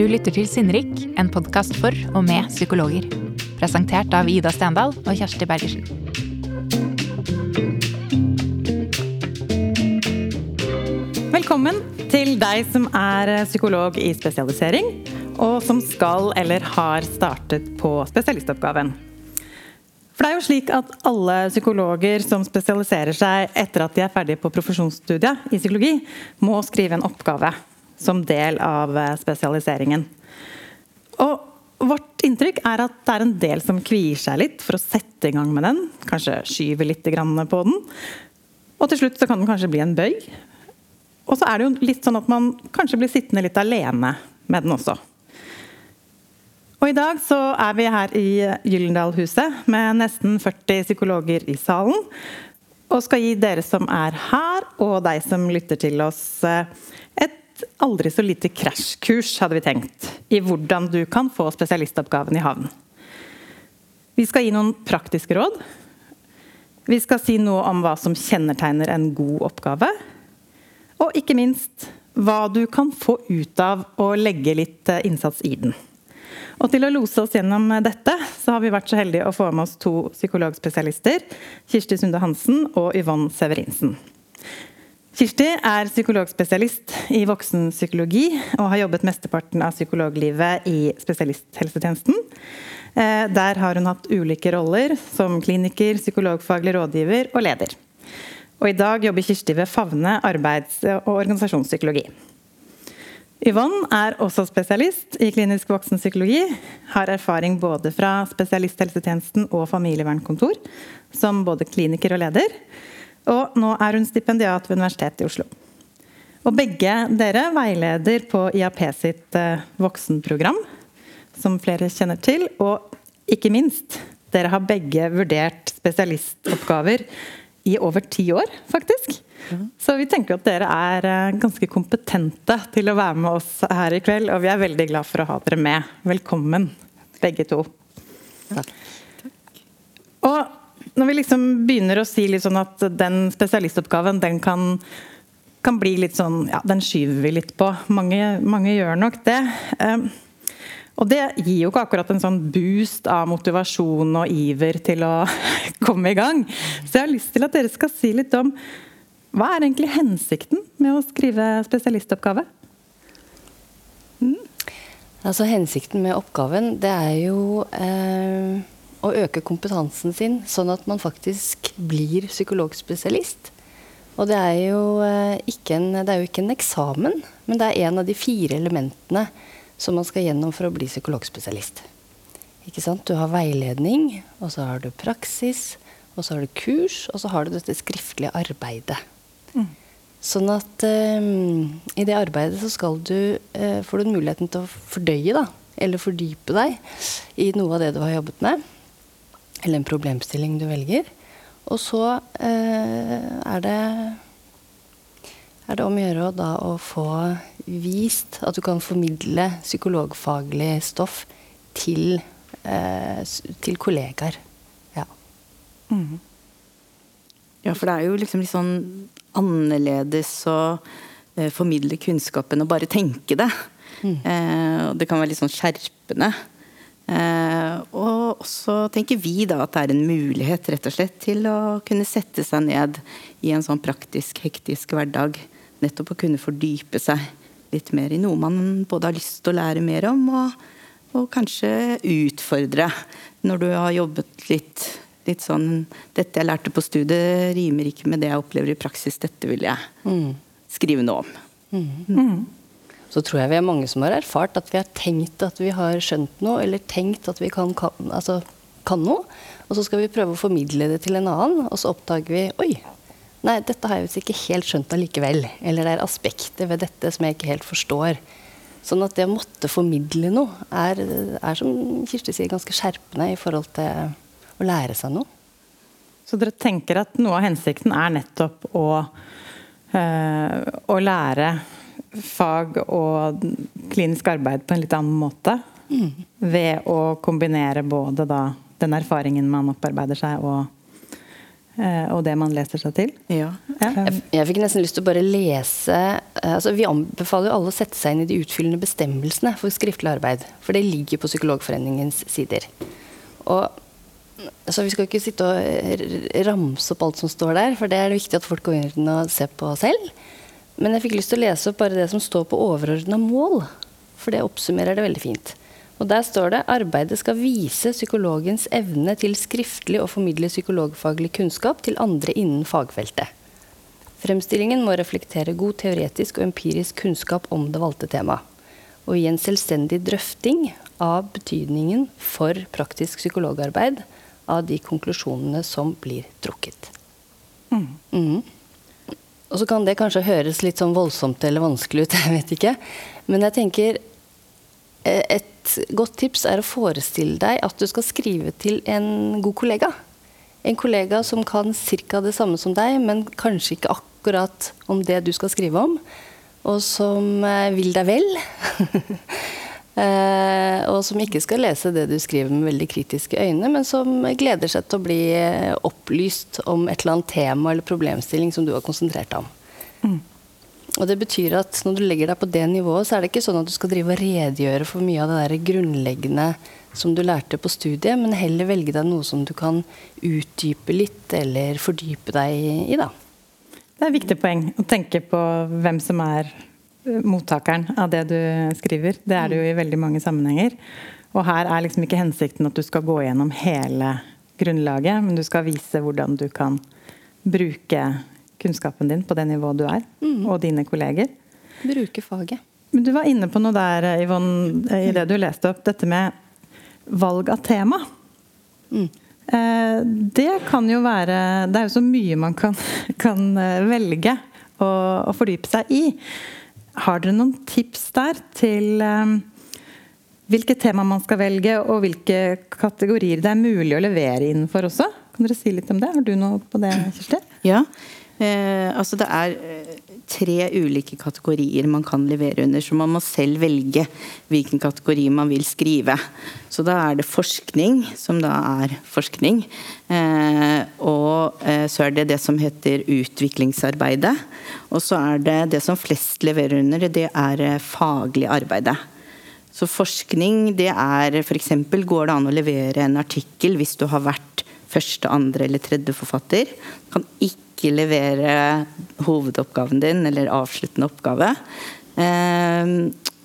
Du lytter til Sinnrik, en podkast for og med psykologer. Presentert av Ida Stendal og Kjersti Bergersen. Velkommen til deg som er psykolog i spesialisering, og som skal eller har startet på spesialistoppgaven. For det er jo slik at alle psykologer som spesialiserer seg etter at de er ferdige på profesjonsstudiet i psykologi, må skrive en oppgave som del av spesialiseringen. Og vårt inntrykk er at det er en del som kvier seg litt for å sette i gang med den. Kanskje skyver litt på den. Og til slutt så kan den kanskje bli en bøy. Og så er det jo litt sånn at man kanskje blir sittende litt alene med den også. Og i dag så er vi her i Gyllendalhuset med nesten 40 psykologer i salen. Og skal gi dere som er her, og deg som lytter til oss, et aldri så lite krasjkurs, hadde vi tenkt, i hvordan du kan få spesialistoppgaven i havn. Vi skal gi noen praktiske råd vi skal si noe om hva som kjennetegner en god oppgave. Og ikke minst hva du kan få ut av å legge litt eh, innsats i den. Og Til å lose oss gjennom dette, så har vi vært så heldige å få med oss to psykologspesialister. Kirsti Sunde Hansen og Yvonne Severinsen. Kirsti er psykologspesialist i voksenpsykologi og har jobbet mesteparten av psykologlivet i spesialisthelsetjenesten. Eh, der har hun hatt ulike roller som kliniker, psykologfaglig rådgiver og leder. Og I dag jobber Kirsti ved Favne arbeids- og organisasjonspsykologi. Yvonne er også spesialist i klinisk voksenpsykologi. Har erfaring både fra spesialisthelsetjenesten og familievernkontor, som både kliniker og leder. Og nå er hun stipendiat ved Universitetet i Oslo. Og begge dere veileder på IAP sitt eh, voksenprogram, som flere kjenner til. Og ikke minst, dere har begge vurdert spesialistoppgaver i over ti år, faktisk. Så vi tenker at dere er eh, ganske kompetente til å være med oss her i kveld. Og vi er veldig glad for å ha dere med. Velkommen, begge to. Takk. Og når vi liksom begynner å si sånn at den spesialistoppgaven, den kan, kan bli litt sånn Ja, den skyver vi litt på. Mange, mange gjør nok det. Um, og det gir jo ikke akkurat en sånn boost av motivasjon og iver til å komme i gang. Så jeg har lyst til at dere skal si litt om hva er egentlig hensikten med å skrive spesialistoppgave? Mm. Altså Hensikten med oppgaven det er jo eh, å øke kompetansen sin, sånn at man faktisk blir psykologspesialist. Og det er, jo, eh, ikke en, det er jo ikke en eksamen, men det er en av de fire elementene som man skal gjennom for å bli psykologspesialist. Ikke sant? Du har veiledning, og så har du praksis, og så har du kurs, og så har du dette skriftlige arbeidet. Mm. Sånn at um, i det arbeidet så skal du uh, får du muligheten til å fordøye, da, eller fordype deg i noe av det du har jobbet med. Eller en problemstilling du velger. Og så eh, er det er det om å gjøre da å få vist at du kan formidle psykologfaglig stoff til, eh, til kollegaer. Ja. Mm. ja, for det er jo liksom litt sånn annerledes å eh, formidle kunnskapen og bare tenke det. Mm. Eh, det kan være litt sånn skjerpende. Eh, og også tenker vi da at det er en mulighet rett og slett til å kunne sette seg ned i en sånn praktisk, hektisk hverdag nettopp å kunne fordype seg litt mer i noe man både har lyst til å lære mer om, og, og kanskje utfordre når du har jobbet litt, litt sånn 'Dette jeg lærte på studiet, rimer ikke med det jeg opplever i praksis. Dette vil jeg mm. skrive noe om'. Mm. Mm. Så tror jeg vi er mange som har erfart at vi har tenkt at vi har skjønt noe, eller tenkt at vi kan, kan, altså, kan noe. Og så skal vi prøve å formidle det til en annen, og så oppdager vi Oi, Nei, dette har jeg visst ikke helt skjønt allikevel. Eller det er aspekter ved dette som jeg ikke helt forstår. Sånn at det å måtte formidle noe er, er, som Kirsti sier, ganske skjerpende i forhold til å lære seg noe. Så dere tenker at noe av hensikten er nettopp å, øh, å lære fag og klinisk arbeid på en litt annen måte? Mm. Ved å kombinere både da, den erfaringen man opparbeider seg, og eh, og det man leser seg til. Ja. Ja. Jeg, jeg fikk nesten lyst til å bare lese eh, altså Vi anbefaler jo alle å sette seg inn i de utfyllende bestemmelsene for skriftlig arbeid. For det ligger på Psykologforeningens sider. Og så Vi skal ikke sitte og ramse opp alt som står der, for det er det viktig at folk går inn og ser på selv. Men jeg fikk lyst til å lese opp bare det som står på overordna mål. For det oppsummerer det veldig fint. Og Der står det arbeidet skal vise psykologens evne til skriftlig å formidle psykologfaglig kunnskap til andre innen fagfeltet. Fremstillingen må reflektere god teoretisk og empirisk kunnskap om det valgte temaet. Og i en selvstendig drøfting av betydningen for praktisk psykologarbeid av de konklusjonene som blir trukket. Mhm. Og så kan det kanskje høres litt sånn voldsomt eller vanskelig ut, jeg vet ikke. Men jeg tenker eh, et godt tips er å forestille deg at du skal skrive til en god kollega. En kollega som kan ca. det samme som deg, men kanskje ikke akkurat om det du skal skrive om. Og som eh, vil deg vel. Eh, og som ikke skal lese det du skriver med veldig kritiske øyne, men som gleder seg til å bli eh, opplyst om et eller annet tema eller problemstilling som du har konsentrert deg om. Og det betyr at når du legger deg på det nivået, så er det ikke sånn at du skal drive og redegjøre for mye av det der grunnleggende som du lærte på studiet, men heller velge deg noe som du kan utdype litt eller fordype deg i, da. Det er et viktig poeng å tenke på hvem som er mottakeren av det du skriver. Det er det jo i veldig mange sammenhenger. Og her er liksom ikke hensikten at du skal gå gjennom hele grunnlaget, men du skal vise hvordan du kan bruke kunnskapen din på det nivået du er, og dine kolleger. Bruke faget. Men du var inne på noe der, Yvonne, i det du leste opp. Dette med valg av tema. Eh, Det kan jo være Det er jo så mye man kan, kan eh, velge å, å fordype seg i. Har dere noen tips der til eh, hvilke tema man skal velge, og hvilke kategorier det er mulig å levere innenfor også? Kan dere si litt om det? Har du noe på det, Kirsti? Ja. Eh, altså det er eh, tre ulike kategorier man kan levere under, så man må selv velge hvilken kategori man vil skrive. Så da er det forskning, som da er forskning. Eh, og eh, så er det det som heter utviklingsarbeidet. Og så er det det som flest leverer under, det er eh, faglig arbeide. Så forskning, det er f.eks. går det an å levere en artikkel hvis du har vært første, andre eller tredje forfatter. Kan ikke levere hovedoppgaven din eller avsluttende oppgave. Eh,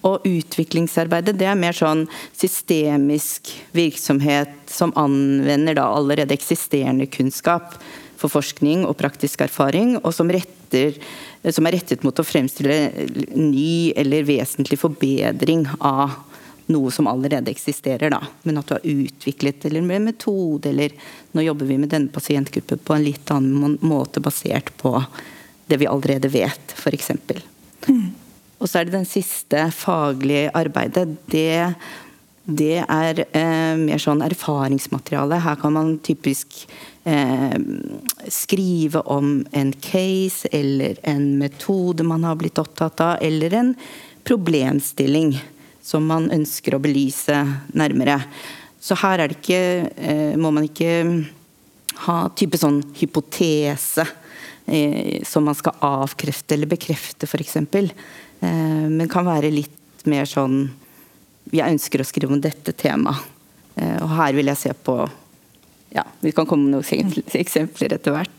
og utviklingsarbeidet det er mer sånn systemisk virksomhet som anvender da allerede eksisterende kunnskap for forskning og praktisk erfaring, og som, retter, som er rettet mot å fremstille ny eller vesentlig forbedring av noe som allerede eksisterer, da. Men at du har utviklet eller med metode, eller nå jobber vi med denne pasientgruppen på en litt annen måte basert på det vi allerede vet, f.eks. Og så er det den siste faglige arbeidet. Det, det er eh, mer sånn erfaringsmateriale. Her kan man typisk eh, skrive om en case eller en metode man har blitt opptatt av, eller en problemstilling som man ønsker å belyse nærmere. Så her er ikke, eh, må man ikke ha type sånn hypotese eh, som man skal avkrefte eller bekrefte, f.eks. Eh, men kan være litt mer sånn Jeg ønsker å skrive om dette temaet. Eh, og her vil jeg se på Ja, vi kan komme med noen eksempler etter hvert.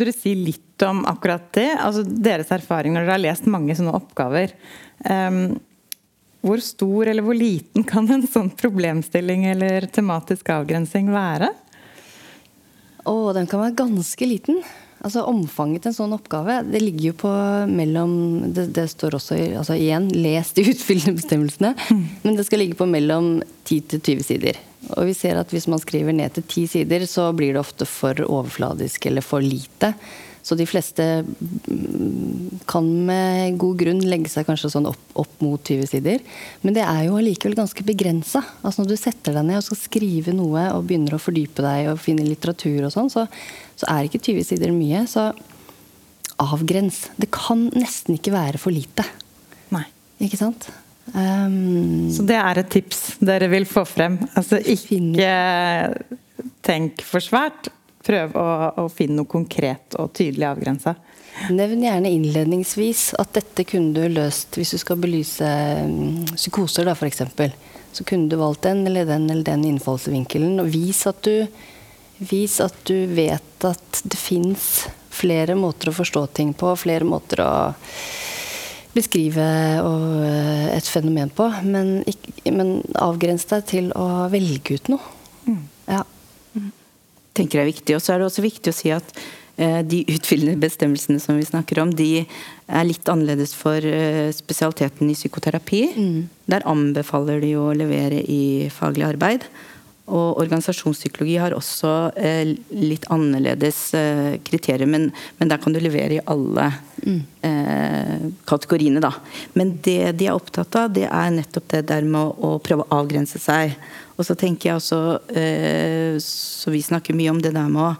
Kunne dere si litt om akkurat det? Altså Deres erfaring når dere har lest mange sånne oppgaver. Um, hvor stor eller hvor liten kan en sånn problemstilling eller tematisk avgrensing være? Å, den kan være ganske liten. Altså Omfanget til en sånn oppgave det ligger jo på mellom Det, det står også altså igjen, les de utfyllende bestemmelsene. Men det skal ligge på mellom 10 til 20 sider. Og vi ser at hvis man skriver ned til ti sider, så blir det ofte for overfladisk eller for lite. Så de fleste mm, kan med god grunn legge seg kanskje sånn opp, opp mot 20 sider. Men det er jo allikevel ganske begrensa. Altså når du setter deg ned og skal skrive noe og begynner å fordype deg og finne litteratur og sånn, så, så er ikke 20 sider mye. Så avgrens. Det kan nesten ikke være for lite. Nei. Ikke sant? Um, Så det er et tips dere vil få frem. Altså ikke tenk for svært. Prøv å, å finne noe konkret og tydelig avgrensa. Nevn gjerne innledningsvis at dette kunne du løst hvis du skal belyse um, psykoser, da f.eks. Så kunne du valgt den eller den eller den innfallsvinkelen. Og vis at du, vis at du vet at det fins flere måter å forstå ting på, flere måter å beskrive uh, et fenomen på. Men, men avgrens deg til å velge ut noe. Mm. Ja. tenker det er viktig. Og så er det også viktig å si at Eh, de utfyllende bestemmelsene som vi snakker om, de er litt annerledes for eh, spesialiteten i psykoterapi. Mm. Der anbefaler de å levere i faglig arbeid. Og organisasjonspsykologi har også eh, litt annerledes eh, kriterier, men, men, der kan du levere i alle mm. eh, kategoriene, da. Men det de er opptatt av, det er nettopp det der med å, å prøve å avgrense seg. Og så tenker jeg også, eh, så vi snakker mye om det der med å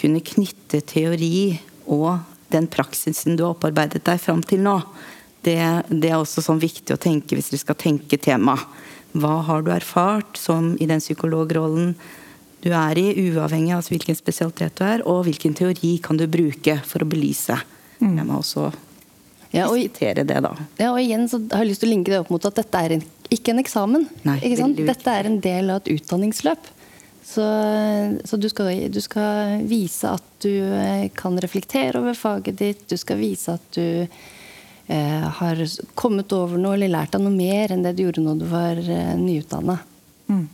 kunne knytte teori og den praksisen du har opparbeidet deg fram til nå, det, det, er også sånn viktig å tenke hvis du skal tenke tema. Hva har du erfart som i den psykologrollen du er i, uavhengig av hvilken spesialitet du er, og hvilken teori kan du bruke for å belyse? Mm. Jeg må også ja, og, diskutere det, da. Ja, og igjen så har jeg lyst til å linke det opp mot at dette er en, ikke en eksamen. Nei, dette er en del av et utdanningsløp. Så, så du, skal, du, skal, vise at du eh, kan reflektere over faget ditt. Du skal vise at du eh, har kommet over noe eller lært deg noe mer enn det du gjorde når du var eh, nyutdanna. Mm.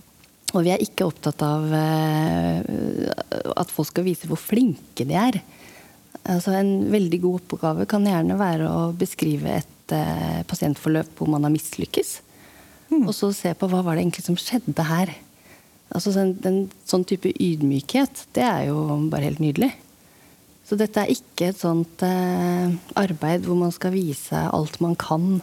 Og vi er ikke opptatt av eh, at folk skal vise hvor flinke de er. Altså, en veldig god oppgave kan gjerne være å beskrive et eh, pasientforløp hvor man har mislykkes. Mm. Og så se på hva var det egentlig som skjedde her. Altså den, den, sånn type ydmykhet, det er jo bare helt nydelig. Så dette er ikke et sånt eh, arbeid hvor man skal vise alt man kan,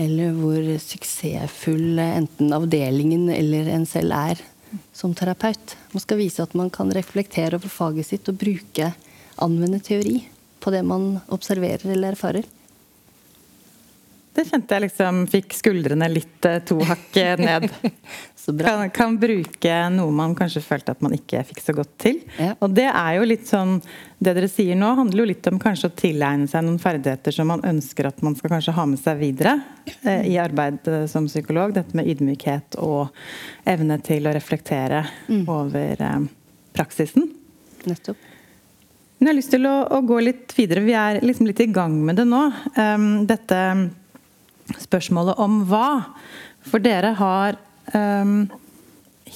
eller hvor suksessfull enten avdelingen eller en selv er som terapeut. Man skal vise at man kan reflektere over faget sitt og bruke anvende teori på det man observerer eller erfarer. Det kjente jeg liksom fikk skuldrene litt eh, to hakk ned. kan, kan, bruke noe man kanskje følte at man ikke fikk så godt til. Ja. Og det er jo litt sånn Det dere sier nå, handler jo litt om kanskje å tilegne seg noen ferdigheter som man ønsker at man skal kanskje ha med seg videre eh, i arbeid eh, som psykolog. Dette med ydmykhet og evne til å reflektere mm. over eh, praksisen. Nettopp. Men jeg har lyst til å, å, gå litt videre. Vi er liksom litt i gang med det nå. Um, dette spørsmålet om hva. For dere har um,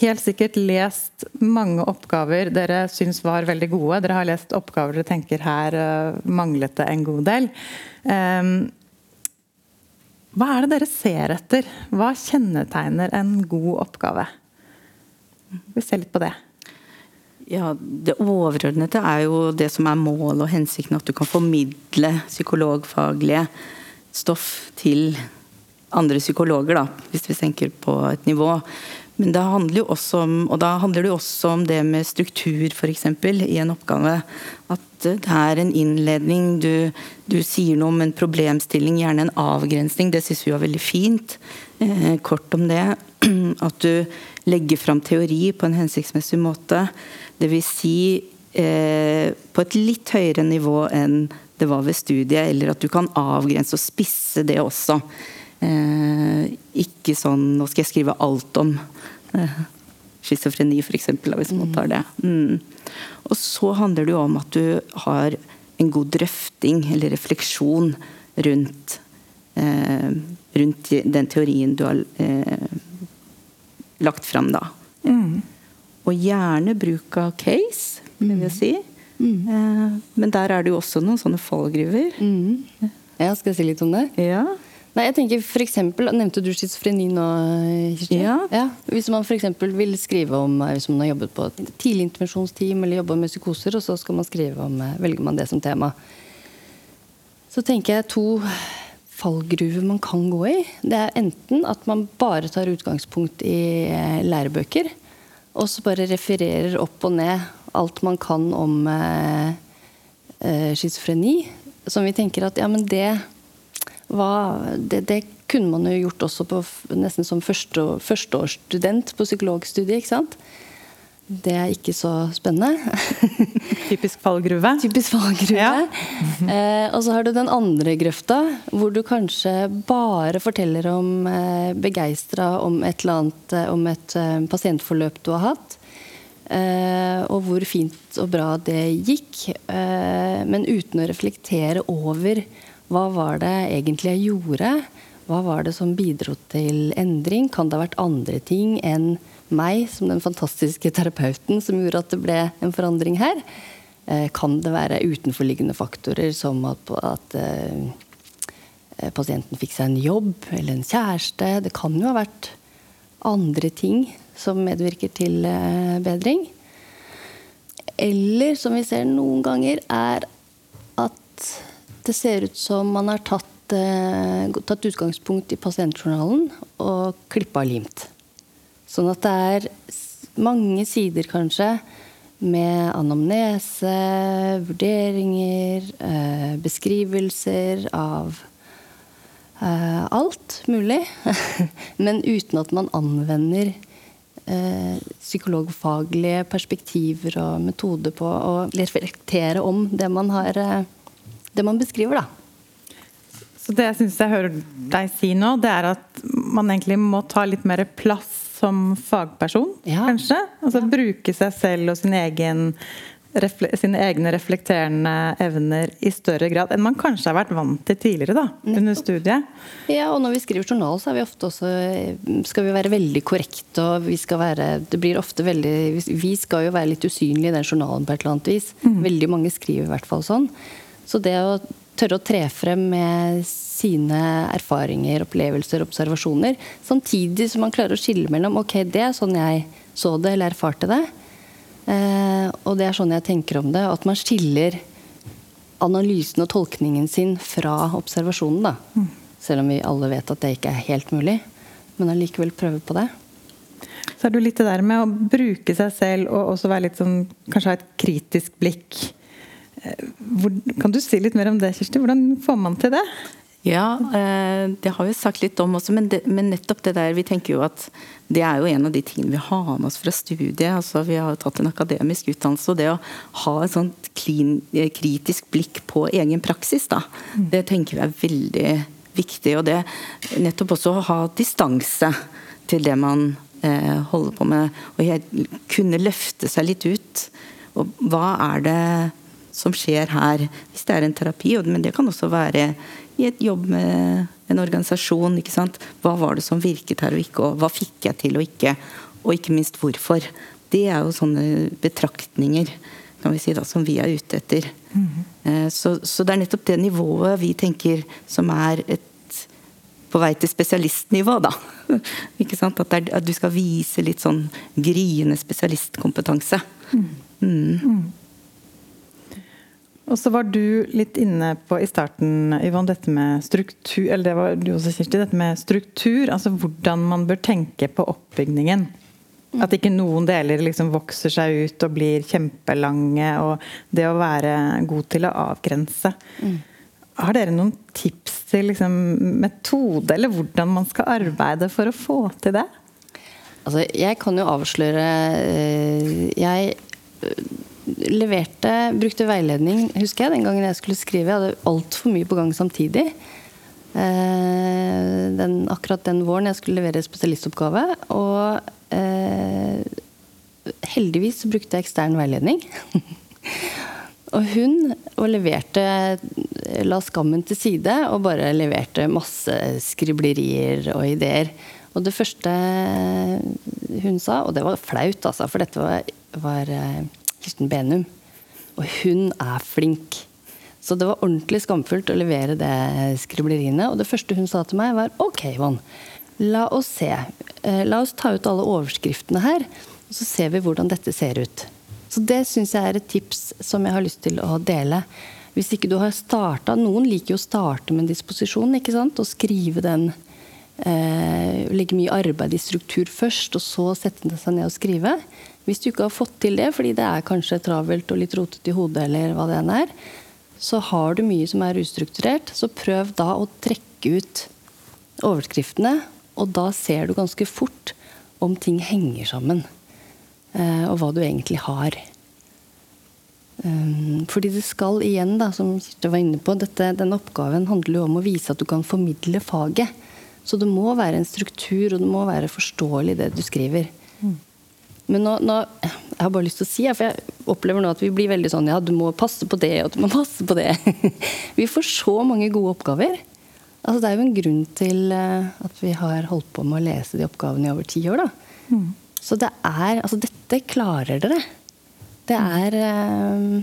helt sikkert lest mange oppgaver dere syns var veldig gode. Dere har lest oppgaver dere tenker her uh, manglet det en god del. Um, hva er det dere ser etter? Hva kjennetegner en god oppgave? Vi ser litt på det. Ja, Det overordnede er jo det som er målet og hensikten. At du kan formidle psykologfaglige stoff til andre psykologer, da, hvis vi tenker på et nivå. Men det handler jo også om, og da handler det jo også om det med struktur, f.eks. i en oppgave. At det er en innledning, du, du, sier noe om en problemstilling, gjerne en avgrensning. Det syns vi var veldig fint. Eh, kort om det. At du legger fram teori på en hensiktsmessig måte. Dvs. Si, eh, på et litt høyere nivå enn det var ved studiet, eller at du kan avgrense og spisse det også. Eh, ikke sånn Nå skal jeg skrive alt om eh, schizofreni, f.eks., hvis man tar det. Mm. Og så handler det jo om at du har en god drøfting eller refleksjon rundt, eh, rundt den teorien du har eh, lagt fram, da. Mm. Og gjerne bruk av case, vil jeg si. Mm. Eh, men der er det jo også noen sånne fallgruver. Mm. Ja, skal jeg si litt om det? Ja. Nei, jeg tenker for eksempel, Nevnte du schizofreni nå, Kirsti? Ja. ja. Hvis man f.eks. vil skrive om eh, hvis man har jobbet på et tidlig intervensjonsteam eller jobba med psykoser, og så skal man skrive om, eh, velger man det som tema. Så tenker jeg to fallgruver man kan gå i. Det er enten at man bare tar utgangspunkt i lærebøker, og så bare refererer opp og ned alt man kan om eh, eh, schizofreni. Som vi tenker at ja, men det, var, det, det kunne man jo gjort også på, nesten som første, førsteårsstudent på psykologstudiet. ikke sant? Det er ikke så spennende. Typisk fallgruve. Typisk fallgruve. Ja. eh, og så har du den andre grøfta, hvor du kanskje bare forteller om eh, begeistra om et eller annet, eh, om et eh, pasientforløp du har hatt. Eh, og hvor fint og bra det gikk. Eh, men uten å reflektere over hva var det egentlig jeg gjorde. Hva var det som bidro til endring? Kan det ha vært andre ting enn meg som den fantastiske terapeuten som gjorde at det ble en forandring her? Eh, kan det være utenforliggende faktorer som at, at pasienten fikk seg en jobb eller en kjæreste? Det kan jo ha vært andre ting som medvirker til uh, bedring. Eller, som vi ser noen ganger, er at det ser ut som man har tatt, uh, tatt utgangspunkt i pasientjournalen og klippa og limt. Sånn at det er mange sider, kanskje, med anamnese, vurderinger, eh, beskrivelser av eh, alt mulig. Men uten at man anvender eh, psykologfaglige perspektiver og metoder på å reflektere om det man, har, det man beskriver, da. Så det jeg syns jeg hører deg si nå, det er at man egentlig må ta litt mer plass som fagperson, ja. kanskje. Altså ja. bruke seg selv og sin egen sine egne reflekterende evner i større grad enn man kanskje har vært vant til tidligere da, under studiet. Ja, og når vi skriver journal, så er vi ofte også skal vi være veldig korrekte. og vi skal være, det blir ofte veldig, Vi skal jo være litt usynlige i den journalen på et eller annet vis. Mm. Veldig mange skriver i hvert fall sånn. Så det å tørre å tre frem med sine erfaringer, opplevelser, observasjoner. Samtidig som man klarer å skille mellom ok, det er sånn jeg så det eller erfarte det. Eh, og det er sånn jeg tenker om det. At man skiller analysen og tolkningen sin fra observasjonen. da. Mm. Selv om vi alle vet at det ikke er helt mulig. Men allikevel prøve på det. Så er det litt det der med å bruke seg selv og også være litt sånn, kanskje ha et kritisk blikk hvor, kan du si litt mer om det, Kirsti? Hvordan får man til det? Ja, eh, det har vi sagt litt om også, men, det, men, nettopp det der Vi tenker jo at det er jo en av de tingene vi har med oss fra studiet. altså Vi har tatt en akademisk utdannelse, og det å ha et sånt klin, eh, kritisk blikk på egen praksis, da, mm. det tenker vi er veldig viktig. Og det nettopp også å ha distanse til det man eh, holder på med. Og kunne løfte seg litt ut. Og hva er det som skjer her. Hvis det er en terapi, men det kan også være i et jobb med en organisasjon. ikke sant? Hva var det som virket her og ikke, og hva fikk jeg til og ikke? Og ikke minst hvorfor. Det er jo sånne betraktninger kan vi si da, som vi er ute etter. Mm -hmm. så, så, det er nettopp det nivået vi tenker som er et på vei til spesialistnivå, da. ikke sant? At, er, at, du skal vise litt sånn gryende spesialistkompetanse. Mm. Mm. Og så var du litt inne på i starten, Yvonne, dette med struktur Eller det var du også, Kirsti. Dette med struktur. Altså hvordan man bør tenke på oppbygningen. At ikke noen deler liksom vokser seg ut og blir kjempelange. Og det å være god til å avgrense. Mm. Har dere noen tips til liksom, metode, eller hvordan man skal arbeide for å få til det? Altså, jeg kan jo avsløre eh, Jeg leverte, brukte veiledning, husker jeg, den gangen jeg skulle skrive. Jeg hadde altfor mye på gang samtidig. Eh, den, akkurat den våren jeg skulle levere spesialistoppgave. Og eh, heldigvis brukte jeg ekstern veiledning. og hun og leverte La skammen til side og bare leverte masse skriblerier og ideer. Og det første hun sa, og det var flaut, altså, for dette var, var eh, Kirsten Benum. Og hun er flink. Så det var ordentlig skamfullt å levere det skribleriene. Og det første hun sa til meg, var OK, Yvonne. La oss se. Eh, la oss ta ut alle overskriftene her, og så ser vi hvordan dette ser ut. Så det syns jeg er et tips som jeg har lyst til å dele. Hvis ikke du har starta Noen liker jo å starte med en disposisjon, ikke sant? Og skrive den eh, Legge mye arbeid i struktur først, og så sette seg ned og skrive. Hvis du ikke har fått til det fordi det er kanskje travelt og litt rotete i hodet, eller hva det enn er, så har du mye som er ustrukturert, så prøv da å trekke ut overskriftene, og da ser du ganske fort om ting henger sammen. eh, og hva du egentlig har. Um, fordi det skal igjen, da, som Kirsti var inne på, dette, denne oppgaven handler jo om å vise at du kan formidle faget. Så det må være en struktur, og det må være forståelig, det du skriver. Mm. Men nå, nå, Jeg har bare lyst til å si, for jeg opplever nå at vi blir veldig sånn Ja, du må passe på det, og du må passe på det. vi får så mange gode oppgaver. Altså, det er jo en grunn til eh, at vi har holdt på med å lese de oppgavene i over ti år. da. Mm. Så det er Altså, dette klarer dere. Det er eh,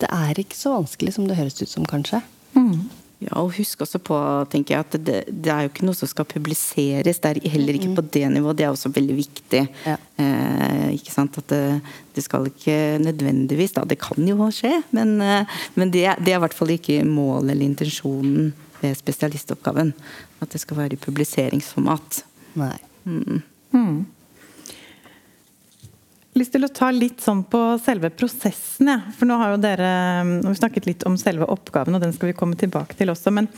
Det er ikke så vanskelig som det høres ut som, kanskje. Mm. Ja, og husk også på tenker jeg, at det, det, er jo ikke noe som skal publiseres. Det er heller ikke på det nivået. Det er også veldig viktig. Ja. Eh, ikke sant? At det, det, skal ikke nødvendigvis da, Det kan jo skje, men, eh, men det, det, er i hvert fall ikke målet eller intensjonen ved spesialistoppgaven. At det skal være i publiseringsformat. Nei. Mm. Mm lyst til å ta litt sånn på selve prosessen. Ja. For nå har jo dere vi snakket litt om selve oppgaven, og den skal vi komme tilbake til også. Men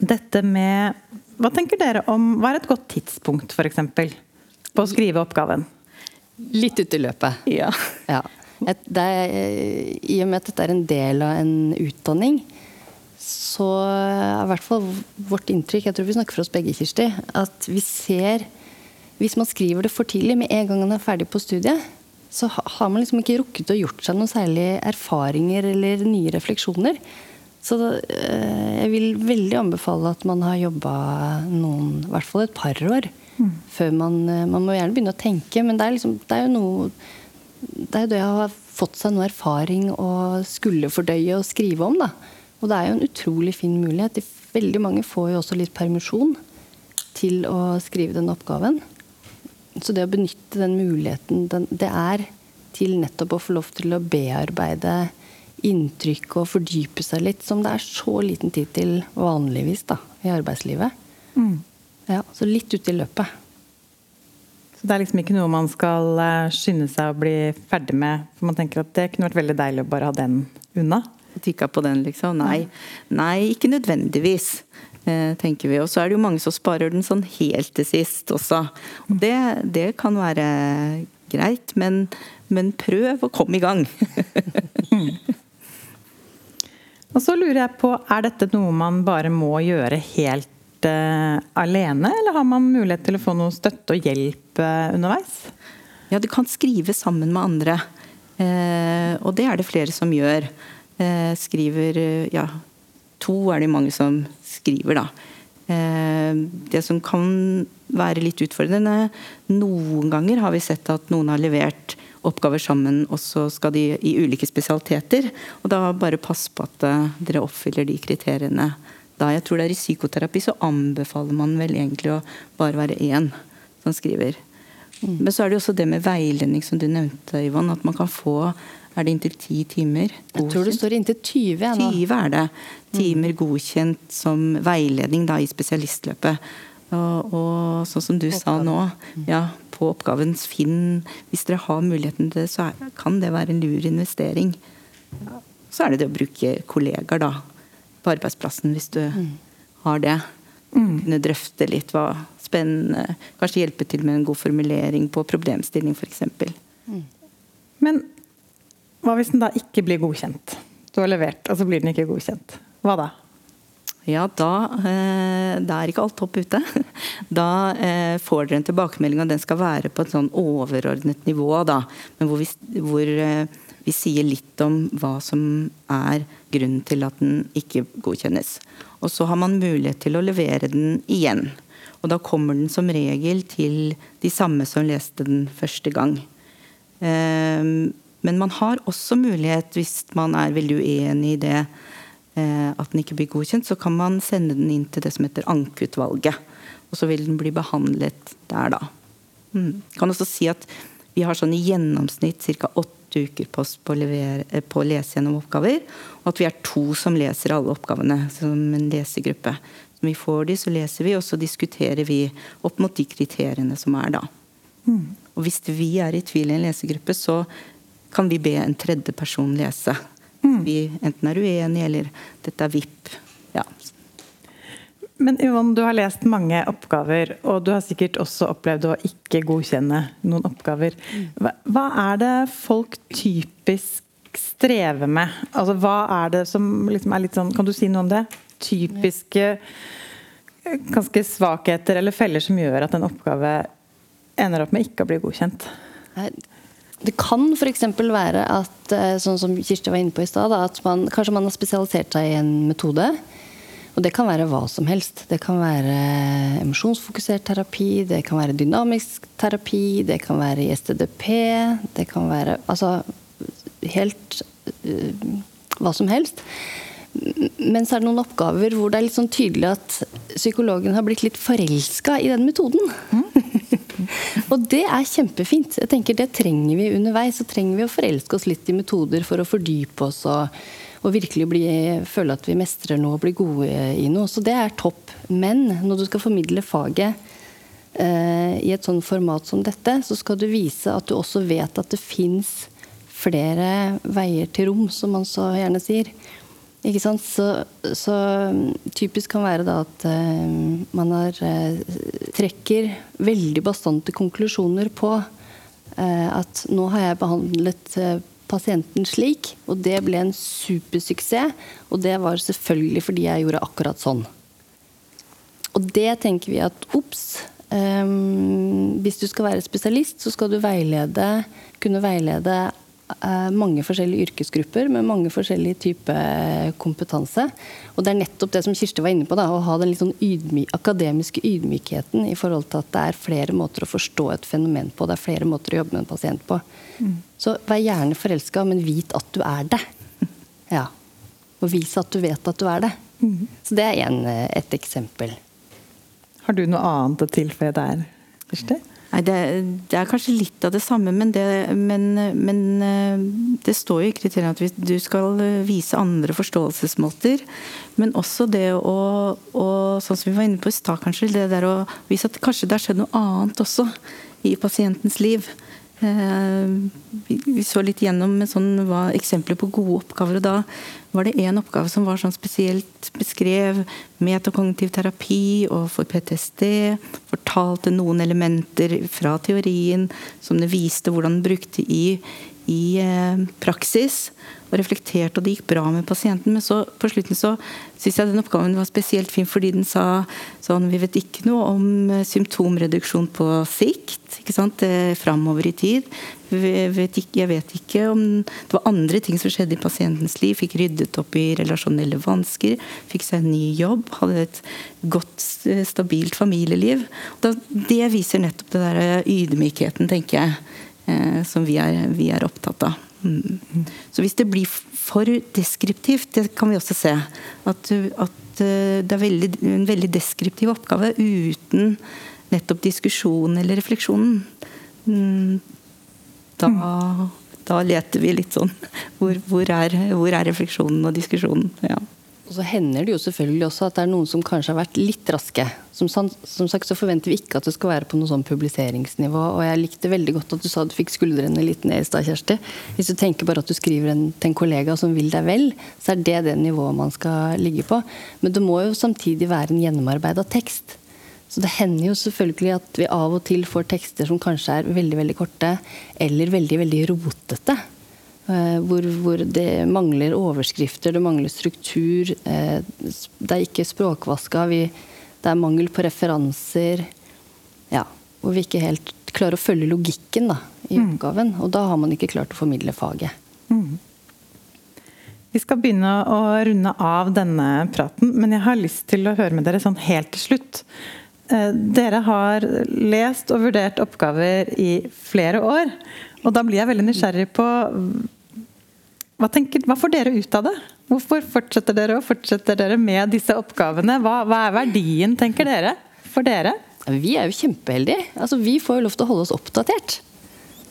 dette med Hva tenker dere om Hva er et godt tidspunkt, f.eks., på å skrive oppgaven? Litt ute i løpet. Ja. ja. Et, er, I og med at dette er en del av en utdanning, så er i hvert fall vårt inntrykk, jeg tror vi snakker for oss begge, Kirsti, at vi ser hvis man skriver det for tidlig, med en gang man er ferdig på studiet, så har man liksom ikke rukket å gjort seg noen særlige erfaringer eller nye refleksjoner. Så eh, jeg vil veldig anbefale at man har jobba noen, i hvert fall et par år. Mm. Før man eh, Man må gjerne begynne å tenke, men det er, liksom, det er jo noe Det er jo det å ha fått seg noe erfaring og skulle fordøye og skrive om, da. Og det er jo en utrolig fin mulighet. Veldig mange får jo også litt permisjon til å skrive den oppgaven. Så det å benytte den muligheten, den, det er til nettopp å få lov til å bearbeide inntrykk og fordype seg litt, som det er så liten tid til vanligvis da, i arbeidslivet. Mm. Ja, så litt ute i løpet. Så det er liksom ikke noe man skal eh, skynde seg å bli ferdig med? For man tenker at det kunne vært veldig deilig å bare ha den unna? Tikka på den, liksom? Nei. Nei, ikke nødvendigvis. Eh, tenker vi. Og så er det jo mange som sparer den sånn helt til sist også. Det, det kan være greit, men, men prøv å komme i gang. Og så lurer jeg på, er dette noe man bare må gjøre helt uh, alene, eller har man mulighet til å få noe støtte og hjelp uh, underveis? Ja, du kan skrive sammen med andre. Eh, og det er det flere som gjør. skriver ja, to er det mange som skriver, da. Eh, det som kan være litt utfordrende Noen ganger har vi sett at noen har levert oppgaver sammen, og så skal de i ulike spesialiteter. Og da bare pass på at eh, dere oppfyller de kriteriene. Da jeg tror det er i psykoterapi, så anbefaler man vel egentlig å bare være én som skriver. Mm. Men så er det også det med veiledning, som du nevnte, Yvonne. At man kan få er det inntil ti timer. Godkjent. Jeg tror det står inntil 20. Ja, 20 er det. Timer godkjent som veiledning da, i spesialistløpet. Og, og sånn som du Oppgaven. sa nå, ja, på oppgavens Finn Hvis dere har muligheten til det, så er, kan det være en lur investering. Så er det det å bruke kollegaer da, på arbeidsplassen, hvis du mm. har det. Mm. Kunne drøfte litt hva spennende Kanskje hjelpe til med en god formulering på problemstilling, f.eks. Mm. Men hva hvis den da ikke blir godkjent? Du har levert, og så blir den ikke godkjent. Hva da? Ja, da, eh, da er ikke alt topp ute. Da eh, får dere en tilbakemelding, og den skal være på et sånn overordnet nivå. Da, men hvor, vi, hvor eh, vi sier litt om hva som er grunnen til at den ikke godkjennes. Og så har man mulighet til å levere den igjen. Og da kommer den som regel til de samme som leste den første gang. Men man har også mulighet, hvis man er veldig uenig i det, eh, at den ikke blir godkjent, så kan man sende den inn til det som heter ankeutvalget. Og så vil den bli behandlet der, da. Mm. Kan også si at vi har sånn i gjennomsnitt ca. åtte uker på, på, levere, eh, på, å lese gjennom oppgaver. Og at vi er to som leser alle oppgavene som en lesegruppe. Når vi får de, så leser vi, og så diskuterer vi opp mot de kriteriene som er da. Mm. Og hvis vi er i tvil i en lesegruppe, så kan vi be en tredje person lese. Mm. Vi enten er uenige eller dette er VIP. Ja. Men Yvonne, du har lest mange oppgaver, og du har sikkert også opplevd å ikke godkjenne noen oppgaver. Hva, hva er det folk typisk strever med? Altså, hva er det som liksom er litt sånn Kan du si noe om det? Typiske ganske svakheter eller feller som gjør at en oppgave ender opp med ikke å bli godkjent? Det kan f.eks. være at eh, sånn som Kirsti var inne på i sted, at man, kanskje man har spesialisert seg i en metode. Og det kan være hva som helst. Det kan være emosjonsfokusert terapi, det kan være dynamisk terapi, det kan være ISTDP, det kan være altså helt uh, hva som helst. Men så er det noen oppgaver hvor det er litt sånn tydelig at psykologen har blitt litt forelska i den metoden. Mm. Og det er kjempefint. Jeg tenker Det trenger vi underveis. Så trenger vi å forelske oss litt i metoder for å fordype oss og og virkelig bli, føle at vi mestrer noe og blir gode i noe. Så det er topp. Men når du skal formidle faget eh, i et sånt format som dette, så skal du vise at du også vet at det fins flere veier til rom, som man så gjerne sier. Ikke sant? Så, så typisk kan være da at uh, man har, uh, trekker veldig bastante konklusjoner på eh, at nå har jeg behandlet eh, pasienten slik. Og det ble en supersuksess. Og det var selvfølgelig fordi jeg gjorde akkurat sånn. Og det tenker vi at ops. Um, hvis du skal være spesialist, så skal du veilede, kunne veilede mange forskjellige yrkesgrupper med mange forskjellige typer kompetanse. Og det er nettopp det som Kirsti var inne på, da, å ha den litt sånn ydmy, akademiske ydmykheten i forhold til at det er flere måter å forstå et fenomen på, det er flere måter å jobbe med en pasient på. Så vær gjerne forelska, men vit at du er det. Ja. Og vis at du vet at du er det. Så det er en, eh, et eksempel. Har du noe annet å tilføye der, Kirsti? Nei, det, det, er kanskje litt av det samme, men det, men, men eh, det står jo i kriteriene at du skal vise andre forståelsesmåter. Men også det å, å sånn som vi var inne på i stad, kanskje, det der å vise at kanskje det har skjedd noe annet også i pasientens liv. Eh, vi så litt gjennom sånn, hva, eksempler på gode oppgaver. og Da var det én oppgave som var sånn spesielt beskrev metakognitiv terapi og for PTSD. Fortalte noen elementer fra teorien som det viste hvordan den brukte i, i eh, praksis og reflekterte, og det gikk bra med pasienten. Men så på slutten så syns jeg den oppgaven var spesielt fin fordi den sa sånn Vi vet ikke noe om eh, symptomreduksjon på sikt, ikke sant, framover i tid. Vet ikke, jeg vet ikke om det var andre ting som skjedde i pasientens liv. Fikk ryddet opp i relasjonelle vansker, fikk seg en ny jobb, hadde et godt, eh, stabilt familieliv. Det viser nettopp det der eh, ydmykheten, tenker jeg, som vi er, vi er opptatt av. Så hvis det blir for deskriptivt, det kan vi også se, at, at eh, det er veldig, en veldig deskriptiv oppgave uten nettopp diskusjon eller refleksjonen, mm, da, da leter vi litt sånn. Hvor, hvor, er, hvor er refleksjonen og diskusjonen? Ja. Og så hender det jo selvfølgelig også at det er noen som kanskje har vært litt raske. Som, som sagt så forventer vi ikke at det skal være på noe sånn publiseringsnivå. Og jeg likte veldig godt at du sa du fikk skuldrene litt ned i stad, Kjersti. Hvis du tenker bare at du skriver en, til en kollega som vil deg vel, så er det det nivået man skal ligge på. Men det må jo samtidig være en gjennomarbeida tekst. Så det hender jo selvfølgelig at vi av og til får tekster som kanskje er veldig, veldig korte, eller veldig, veldig rotete. Eh, hvor, hvor, det mangler overskrifter, det mangler struktur. Eh, det er ikke språkvaska. Vi, det er mangel på referanser. Ja, hvor vi ikke helt klarer å følge logikken da, i mm. oppgaven. Og da har man ikke klart å formidle faget. Mm. Vi skal begynne å runde av denne praten, men jeg har lyst til å høre med dere sånn helt til slutt. Eh, dere har lest og vurdert oppgaver i flere år. Og da blir jeg veldig nysgjerrig på hva, tenker, hva, får dere ut av det? Hvorfor fortsetter dere og fortsetter dere med disse oppgavene? Hva, hva er verdien, tenker dere, for dere? Vi er jo kjempeheldige. Altså, vi får jo lov til å holde oss oppdatert.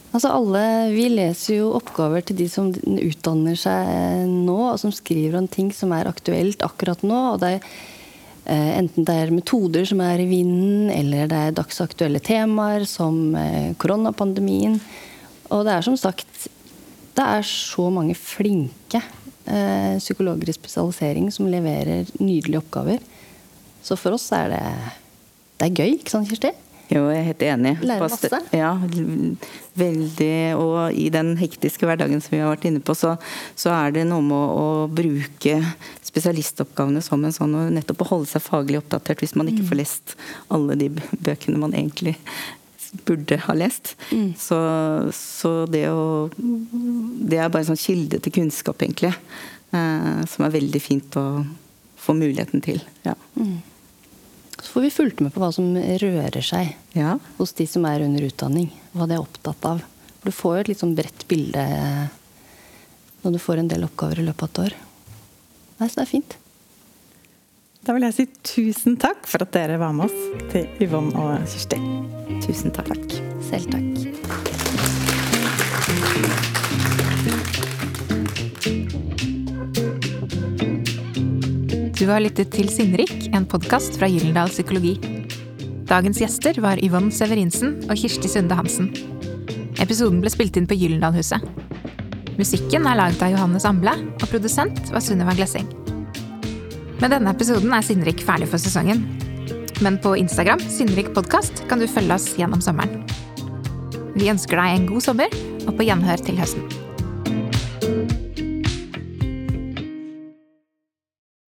Altså alle, Vi leser jo oppgaver til de som utdanner seg nå, og som skriver om ting som er aktuelt akkurat nå. og det er Enten det er metoder som er i vinden, eller det er dagsaktuelle temaer som eh, koronapandemien. Og det er som sagt det er så mange flinke eh, psykologer i spesialisering som leverer nydelige oppgaver. Så for oss er det, det er gøy, ikke sant Kirsti? Jo, jeg er helt enig. Lærer masse. Ja, veldig. Og i den hektiske hverdagen som vi har vært inne på, så, så er det noe med å, å bruke spesialistoppgavene som en sånn, og nettopp å holde seg faglig oppdatert hvis man ikke får lest alle de bøkene man egentlig burde ha lest. Så, så det å Det er bare en sånn kilde til kunnskap, egentlig. Eh, som er veldig fint å få muligheten til. Ja. Så får vi fulgt med på hva som rører seg ja. hos de som er under utdanning. Hva de er opptatt av. For du får jo et litt sånn bredt bilde når du får en del oppgaver i løpet av et år. Nei, så det er fint. Da vil jeg si tusen takk for at dere var med oss til Yvonne og Kirsti. Tusen takk. Selv takk. Du har lyttet til Sinnrik, en podkast fra Gyldendal Psykologi. Dagens gjester var Yvonne Severinsen og Kirsti Sunde Hansen. Episoden ble spilt inn på Gyldendalhuset. Musikken er laget av Johannes Amble, og produsent var Sunniva Glessing. Med denne episoden er Sinnrik ferdig for sesongen. Men på Instagram, Sinnrik podkast, kan du følge oss gjennom sommeren. Vi ønsker deg en god sommer, og på gjenhør til høsten.